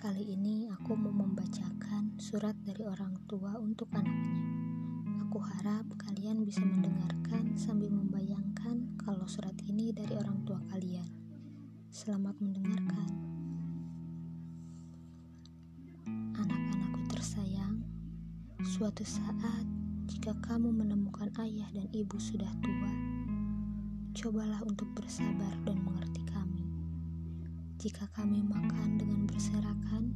Kali ini aku mau membacakan surat dari orang tua untuk anaknya. Aku harap kalian bisa mendengarkan sambil membayangkan kalau surat ini dari orang tua kalian. Selamat mendengarkan. Anak-anakku tersayang, suatu saat jika kamu menemukan ayah dan ibu sudah tua, cobalah untuk bersabar dan mengerti kami. Jika kami makan dengan berserakan,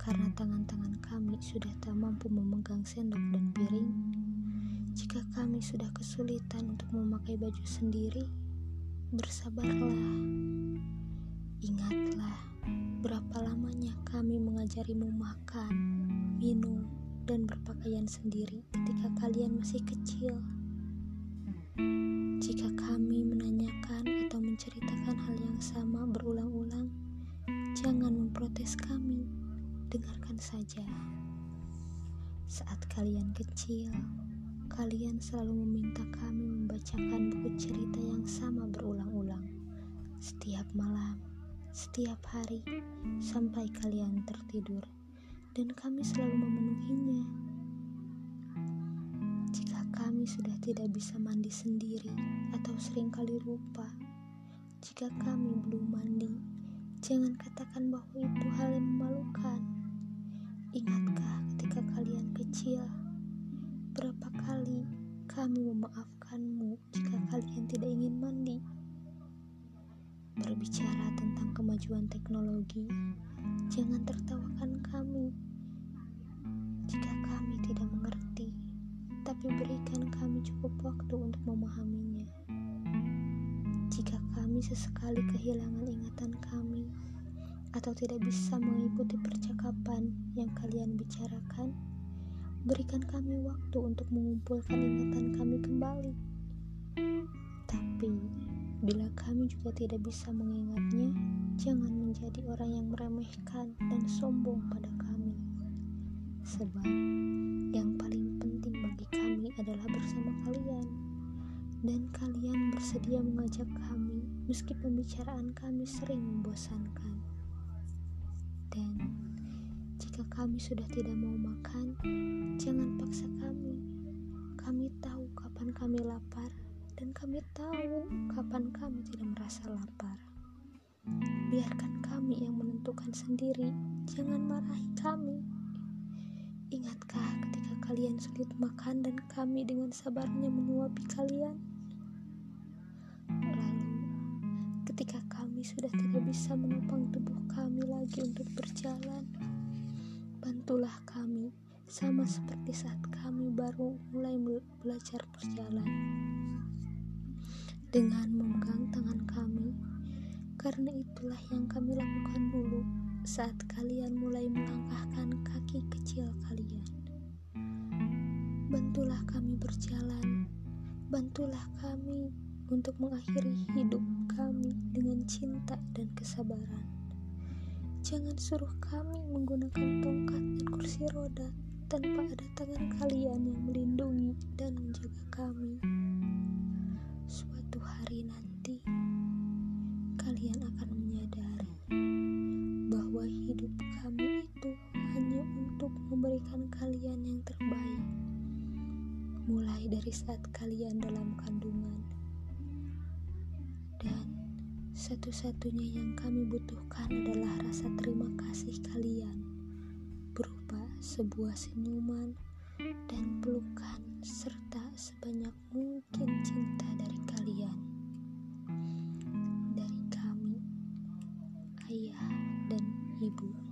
karena tangan-tangan kami sudah tak mampu memegang sendok dan piring, jika kami sudah kesulitan untuk memakai baju sendiri, bersabarlah. Ingatlah berapa lamanya kami mengajarimu makan, minum, dan berpakaian sendiri ketika kalian masih kecil. Jika kami menanyakan atau menceritakan hal yang sama jangan memprotes kami, dengarkan saja. Saat kalian kecil, kalian selalu meminta kami membacakan buku cerita yang sama berulang-ulang, setiap malam, setiap hari, sampai kalian tertidur, dan kami selalu memenuhinya kami sudah tidak bisa mandi sendiri atau sering kali lupa. Jika kami belum mandi, jangan katakan bahwa itu hal yang memalukan. Ingatkah ketika kalian kecil, berapa kali kami memaafkanmu jika kalian tidak ingin mandi? Berbicara tentang kemajuan teknologi, jangan tertawakan kami jika kami tidak mengerti tapi berikan kami cukup waktu untuk memahaminya. Jika kami sesekali kehilangan ingatan kami atau tidak bisa mengikuti percakapan yang kalian bicarakan, berikan kami waktu untuk mengumpulkan ingatan kami kembali. Tapi, bila kami juga tidak bisa mengingatnya, jangan menjadi orang yang meremehkan dan sombong pada kami. Sebab, yang paling adalah bersama kalian dan kalian bersedia mengajak kami meski pembicaraan kami sering membosankan dan jika kami sudah tidak mau makan jangan paksa kami. Kami tahu kapan kami lapar dan kami tahu kapan kami tidak merasa lapar. Biarkan kami yang menentukan sendiri jangan marahi kami. Ingatkah ketika kalian sulit makan dan kami dengan sabarnya menyuapi kalian? Sudah tidak bisa menopang tubuh kami lagi untuk berjalan, bantulah kami sama seperti saat kami baru mulai belajar berjalan. Dengan memegang tangan kami, karena itulah yang kami lakukan dulu saat kalian mulai melangkahkan kaki kecil kalian. Bantulah kami berjalan, bantulah kami untuk mengakhiri hidup kami dengan cinta dan kesabaran. Jangan suruh kami menggunakan tongkat dan kursi roda tanpa ada tangan kalian yang melindungi dan menjaga kami. Suatu hari nanti, kalian akan menyadari bahwa hidup kami itu hanya untuk memberikan kalian yang terbaik, mulai dari saat kalian dalam kandungan, satu-satunya yang kami butuhkan adalah rasa terima kasih kalian, berupa sebuah senyuman dan pelukan, serta sebanyak mungkin cinta dari kalian. Dari kami, ayah ibu